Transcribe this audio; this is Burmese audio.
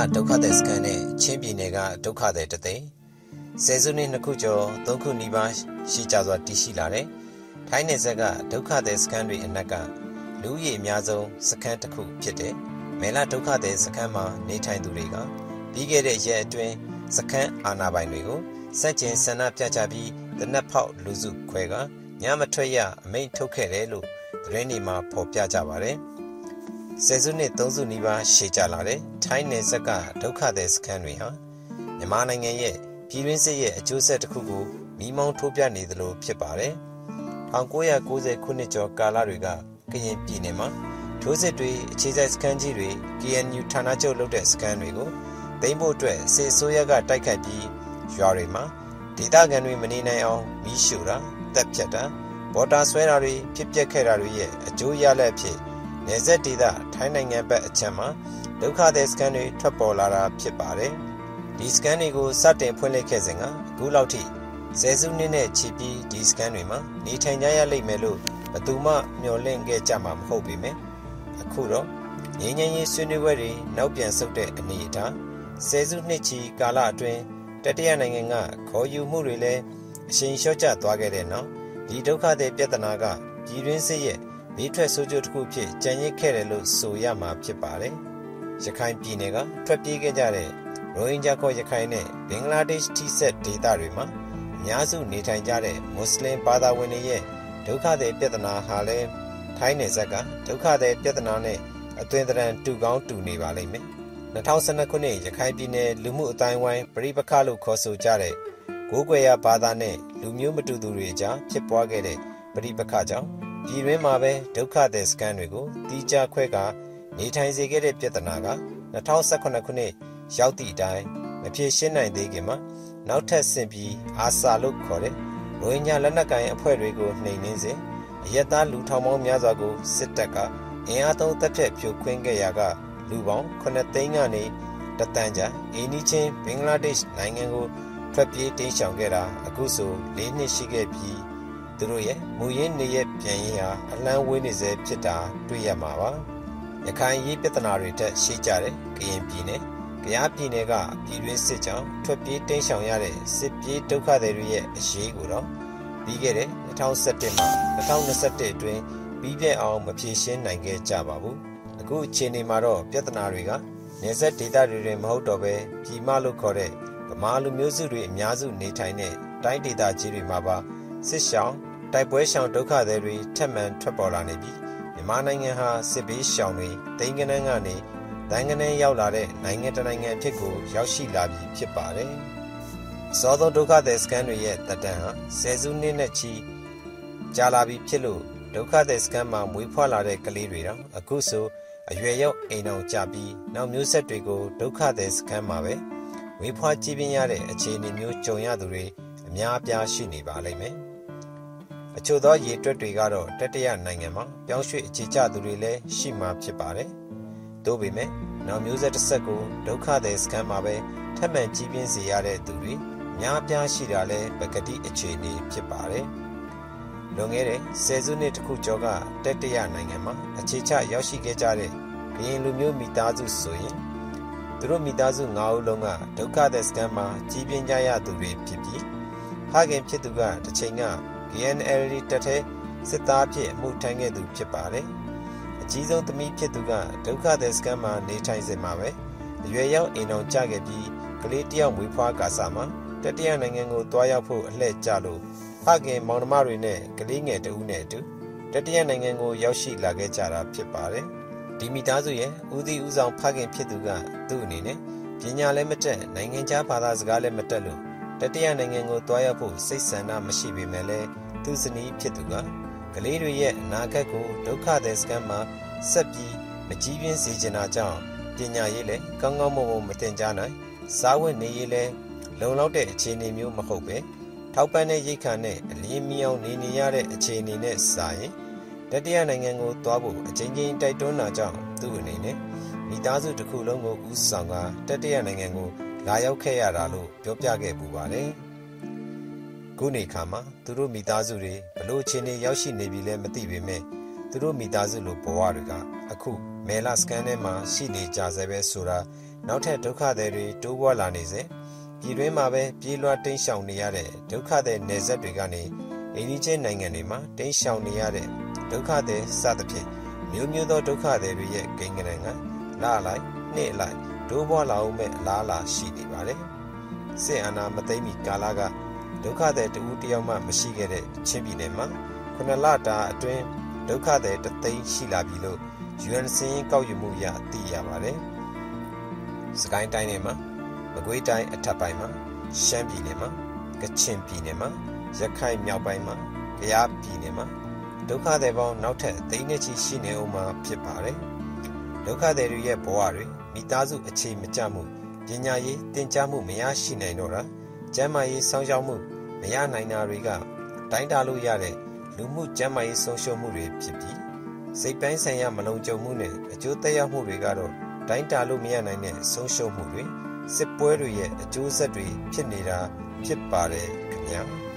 လဒုက္ခသည်စခန်းနဲ့ချင်းပြည်နယ်ကဒုက္ခသည်တသိန်းဆယ်စုနှစ်နှစ်ခုကျော်သုံးခုနီးပါးရှိကြစွာတည်ရှိလာတဲ့ထိုင်းနယ်စပ်ကဒုက္ခသည်စခန်းတွေအနက်ကလူဦးရေအများဆုံးစခန်းတစ်ခုဖြစ်တဲ့မဲလဒုက္ခသည်စခန်းမှာနေထိုင်သူတွေကပြီးခဲ့တဲ့ရက်အတွင်းစခန်းအာဏာပိုင်တွေကိုစက်ကျင်ဆန္ဒပြကြပြီးတနက်ဖောက်လူစုခွဲကညမထွက်ရအမိန့်ထုတ်ခဲ့တယ်လို့သတင်းတွေမှာဖော်ပြကြပါတယ် ဆယ်စုနှစ်သုံးစုနီးပါးရှေ့ကြလာတဲ့ထိုင်းနယ်စပ်ကဒုက္ခသည်စခန်းတွေဟာမြန်မာနိုင်ငံရဲ့ပြည်တွင်းစစ်ရဲ့အကျိုးဆက်တစ်ခုကိုမိမောင်းထိုးပြနေသလိုဖြစ်ပါတယ်1990ခုနှစ်ကျော်ကာလတွေကကရင်ပြည်နယ်မှာထိုးစစ်တွေအခြေစိုက်စခန်းကြီးတွေ KNU ဌာနချုပ်လုပ်တဲ့စခန်းတွေကိုသိမ်းဖို့အတွက်စစ်ဆိုးရကတိုက်ခိုက်ပြီးရွာတွေမှာဒေသခံတွေမနေနိုင်အောင်မီးရှို့တာတပ်ဖြတ်တာဘော်တာဆွဲတာတွေဖြစ်ပျက်ခဲ့တာတွေရဲ့အကျိုးရလဒ်ဖြစ် နေဆက်ဒေသထိုင်းနိုင်ငံဘက်အချက်မှာဒုက္ခသည်စခန်းတွေထွက်ပေါ်လာတာဖြစ်ပါတယ်ဒီစကန်တွေကိုစတင်ဖွင့်လှစ်ခဲ့စဉ်ကအခုလောက်ထိဆယ်စုနှစ်နဲ့ချီပြီးဒီစကန်တွေမှာနေထိုင်ကြရလိမ့်မယ်လို့ဘယ်သူမှမျှော်လင့်ခဲ့ကြမှာမဟုတ်ပေမဲ့အခုတော့ငင်းငင်းရေးဆွေးနွေးပွဲတွေနောက်ပြန်ဆုတ်တဲ့အနေအထားဆယ်စုနှစ်ချီကာလအတွင်းတတိယနိုင်ငံကခေါ်ယူမှုတွေလည်းအရှိန်လျှော့ကျသွားခဲ့တဲ့နောက်ဒီဒုက္ခတွေပြဿနာကပြည်တွင်းစစ်ရဲ့ ဘေးထွက်ဆိုးကျိုးတစ်ခုဖြစ်ကြံရစ်ခဲ့တယ်လို့ဆိုရမှာဖြစ်ပါတယ်။ရခိုင်ပြည်နယ်ကထွက်ပြေးခဲ့ကြတဲ့ရိုဟင်ဂျာခေါ်ရခိုင်နဲ့ဘင်္ဂလားဒေ့ရှ်ထိစပ်ဒေသတွေမှာအများစုနေထိုင်ကြတဲ့မွတ်စလင်ဘာသာဝင်တွေရဲ့ဒုက္ခသည်ပြဿနာဟာလည်းထိုင်းနယ်စပ်ကဒုက္ခသည်ပြဿနာနဲ့အသွင်သဏ္ဍာန်တူကောင်းတူနေပါလိမ့်မယ်2012ခုနှစ်ရခိုင်ပြည်နယ်လူမှုအတိုင်းဝိုင်းပြည်ပခလို့ခေါ်ဆိုကြတဲ့ကိုးကွယ်ရဘာသာနဲ့လူမျိုးမတူသူတွေအကြားဖြစ်ပွားခဲ့တဲ့ပြည်ပခကြောင့် ပြည်တွင်းမှာပဲဒုက္ခသည်စခန်းတွေကိုတီးခြားခွဲကနေထိုင်စေခဲ့တဲ့ပြဿနာက2018ခုနှစ်ရောက်သည့်အတိုင်းမဖြေရှင်းနိုင်သေးခင်မှာနောက်ထပ်ဆင်ပြီးအာဆာလို့ခေါ်တဲ့ရိုဟင်ဂျာလက်နက်ကိုင်အဖွဲ့တွေကိုနှိမ်နင်းစဉ်အယက်သားလူထောင်ပေါင်းများစွာကိုစစ်တပ်ကအင်အားသုံးတပ်ဖြတ်ဖြိုခွင်းခဲ့ရာကလူပေါင်း9သိန်းကနေတတန်းကြာအင်းနီချင်းဘင်္ဂလားဒေ့ရှ်နိုင်ငံကိုထွက်ပြေးတိမ်းရှောင်ခဲ့တာအခုဆို၄နှစ်ရှိခဲ့ပြီး သူတို့ရဲ့မူရင်းနေရပြန်ရင်ဟာအလန်းဝေးနေစေဖြစ်တာတွေ့ရမှာပါရခိုင်ရေးပြဿနာတွေတက်ရှိကြတဲ့ကရင်ပြည်နယ်ကယားပြည်နယ်ကပြည်တွင်းစစ်ကြောင့်ထွက်ပြေးတိမ်းရှောင်ရတဲ့စစ်ပြေးဒုက္ခသည်တွေရဲ့အရေးကိုတော့ပြီးခဲ့တဲ့2017မှ2021အတွင်းပြီးပြည့်အောင်မဖြေရှင်းနိုင်ခဲ့ကြပါဘူးအခုအချိန်ဒီမှာတော့ပြဿနာတွေကနေဆက်ဒေသတွေတွင်မဟုတ်တော့ပဲပြည်မလို့ခေါ်တဲ့ဗမာလူမျိုးစုတွေအများစုနေထိုင်တဲ့တိုင်းဒေသကြီးတွေမှာပါစစ်ရှောင်း တိုက်ပွဲရှောင်ဒုက္ခသည်တွေထက်မှန်ထွက်ပေါ်လာနေပြီးမြန်မာနိုင်ငံဟာစစ်ဘေးရှောင်တွေတိမ်ကနန်းကနေနိုင်ငံနဲ့ရောက်လာတဲ့နိုင်ငံတနိုင်ငံဖြစ်ကိုရောက်ရှိလာပြီဖြစ်ပါတယ်။စောသောဒုက္ခသည်စကန်တွေရဲ့တက်တန်ဟာဆယ်စုနှစ်နဲ့ချီကြာလာပြီဖြစ်လို့ဒုက္ခသည်စကန်မှာမွေးဖွားလာတဲ့ကလေးတွေတော့အခုဆိုအရွယ်ရောက်အိမ်အောင်ကြပြီးနောက်မျိုးဆက်တွေကိုဒုက္ခသည်စကန်မှာပဲဝေးဖွားကြည့်ပြင်းရတဲ့အခြေအနေမျိုးကြုံရသူတွေအများအပြားရှိနေပါလိမ့်မယ်။ အချို့သောရေတွက်တွေကတော့တတရနိုင်ငံမှာပြောင်းရွှေ့အခြေချသူတွေလည်းရှိမှဖြစ်ပါတယ်။သို့ပေမဲ့နောက်မျိုးဆက်တစ်ဆက်ကိုဒုက္ခသည်စခန်းမှာပဲထပ်မံကြီးပြင်းစေရတဲ့သူတွေများပြားရှိတာလဲပကတိအခြေအနေဖြစ်ပါတယ်။လွန်ခဲ့တဲ့ဆယ်စုနှစ်တခုကျော်ကတက်တရနိုင်ငံမှာအခြေချရောက်ရှိခဲ့ကြတဲ့ကရင်လူမျိုးမိသားစုဆိုရင်သူတို့မိသားစု၅ဦးလုံးကဒုက္ခသည်စခန်းမှာကြီးပြင်းကြရသူတွေဖြစ်ပြီးဖခင်ဖြစ်သူကတစ်ချိန်က GNL တက်တဲ့စစ်သားဖြစ်အမှုထမ်းခဲ့သူဖြစ်ပါတယ်။ကြီးဆုံးသမီးဖြစ်သူကဒုက္ခသည်စခန်းမှာနေထိုင်စဉ်မှာပဲအရွယ်ရောက်အိမ်အောင်ကြခဲ့ပြီးကလေးတယောက်မွေးဖွားကာစမှာတတိယနိုင်ငံကိုတွားရောက်ဖို့အလှည့်ကျလို့ဖခင်မောင်နှမတွေနဲ့ကလေးငယ်တဦးနဲ့အတူတတိယနိုင်ငံကိုရောက်ရှိလာခဲ့ကြတာဖြစ်ပါတယ်ဒီမိသားစုရဲ့ဦးစီးဦးဆောင်ဖခင်ဖြစ်သူကသူ့အနေနဲ့ပညာလည်းမတက်နိုင်ငံခြားဘာသာစကားလည်းမတက်လို့တတိယနိုင်ငံကိုတွားရောက်ဖို့စိတ်ဆန္ဒမရှိပေမဲ့လည်း သူ့ဇနီးဖြစ်သူကကလေးတွေရဲ့အနာဂတ်ကိုဒုက္ခသည်စခန်းမှာဆက်ပြီးမကြီးပြင်းစေချင်တာကြောင့်ပညာရေးလည်းကောင်းကောင်းမွန်မွန်မတင်ကြနိုင်စားဝတ်နေရေးလည်းလုံလောက်တဲ့အခြေအနေမျိုးမဟုတ်ပဲထောက်ပံ့တဲ့ရိတ်ခါနဲ့အလင်းမြောင်နေနေရတဲ့အခြေအနေနဲ့စာရင်တတိယနိုင်ငံကိုသွားဖို့အချင်းချင်းတိုက်တွန်းတာကြောင့်သူ့အနေနဲ့မိသားစုတစ်ခုလုံးကိုဦးဆောင်ကတတိယနိုင်ငံကိုလာရောက်ခဲ့ရတာလို့ပြောပြခဲ့ပူပါတယ်။ ခုနေခါမှာသူတို့မိသားစုတွေဘလို့ချင်းနေရောက်ရှိနေပြီလဲမသိပေမဲ့သူတို့မိသားစုလိုဘဝတွေကအခုမဲလာစကန်ထဲမှာရှိနေကြဆဲပဲဆိုတာနောက်ထပ်ဒုက္ခသည်တွေတိုးပွားလာနေစေပြည်တွင်းမှာပဲပြေးလွှားတိမ်းရှောင်နေရတဲ့ဒုက္ခသည်နယ်စပ်တွေကနေအိန္ဒိချင်းနိုင်ငံတွေမှာတိမ်းရှောင်နေရတဲ့ဒုက္ခသည်စသဖြင့်မျိုးမျိုးသောဒုက္ခသည်တွေရဲ့ကိန်းဂဏန်းကလာလိုက်နှစ်လိုက်တိုးပွားလာအောင်မဲ့အလားအလာရှိနေပါတယ်စစ်အာဏာမသိမ်းမီကာလက ဒုက္ခသည်တဦးတယောက်မှမရှိခဲ့တဲ့ချင်းပြည်နယ်မှာခုနှစ်လတာအတွင်းဒုက္ခသည်တသိန်းရှိလာပြီလို့ UN စင်းကောက်ယူမှုရသိရပါတယ်။စကိုင်းတိုင်းနယ်မှာမကွေးတိုင်းအထက်ပိုင်းမှာရှမ်းပြည်နယ်မှာကချင်ပြည်နယ်မှာရခိုင်မြောက်ပိုင်းမှာကယားပြည်နယ်မှာဒုက္ခသည်ပေါင်းနောက်ထပ်သိန်းနဲ့ချီရှိနေအောင်မှာဖြစ်ပါတယ်။ဒုက္ခသည်တွေရဲ့ဘဝတွေမိသားစုအခြေမကျမှုပညာရေးတင် जा မှုမရရှိနိုင်တော့တာကျန်းမာရေးစောင့်ရှောက်မှု မရနိုင်တာတွေကတိုင်းတာလို့ရတဲ့လူမှုကျန်းမာရေးဆုံးရှုံးမှုတွေဖြစ်ပြီးစိတ်ပိုင်းဆိုင်ရာမလုံခြုံမှုနဲ့အကျိုးသက်ရောက်မှုတွေကတော့တိုင်းတာလို့မရနိုင်တဲ့ဆုံးရှုံးမှုတွေစစ်ပွဲတွေရဲ့အကျိုးဆက်တွေဖြစ်နေတာဖြစ်ပါတယ်ခင်ဗျာ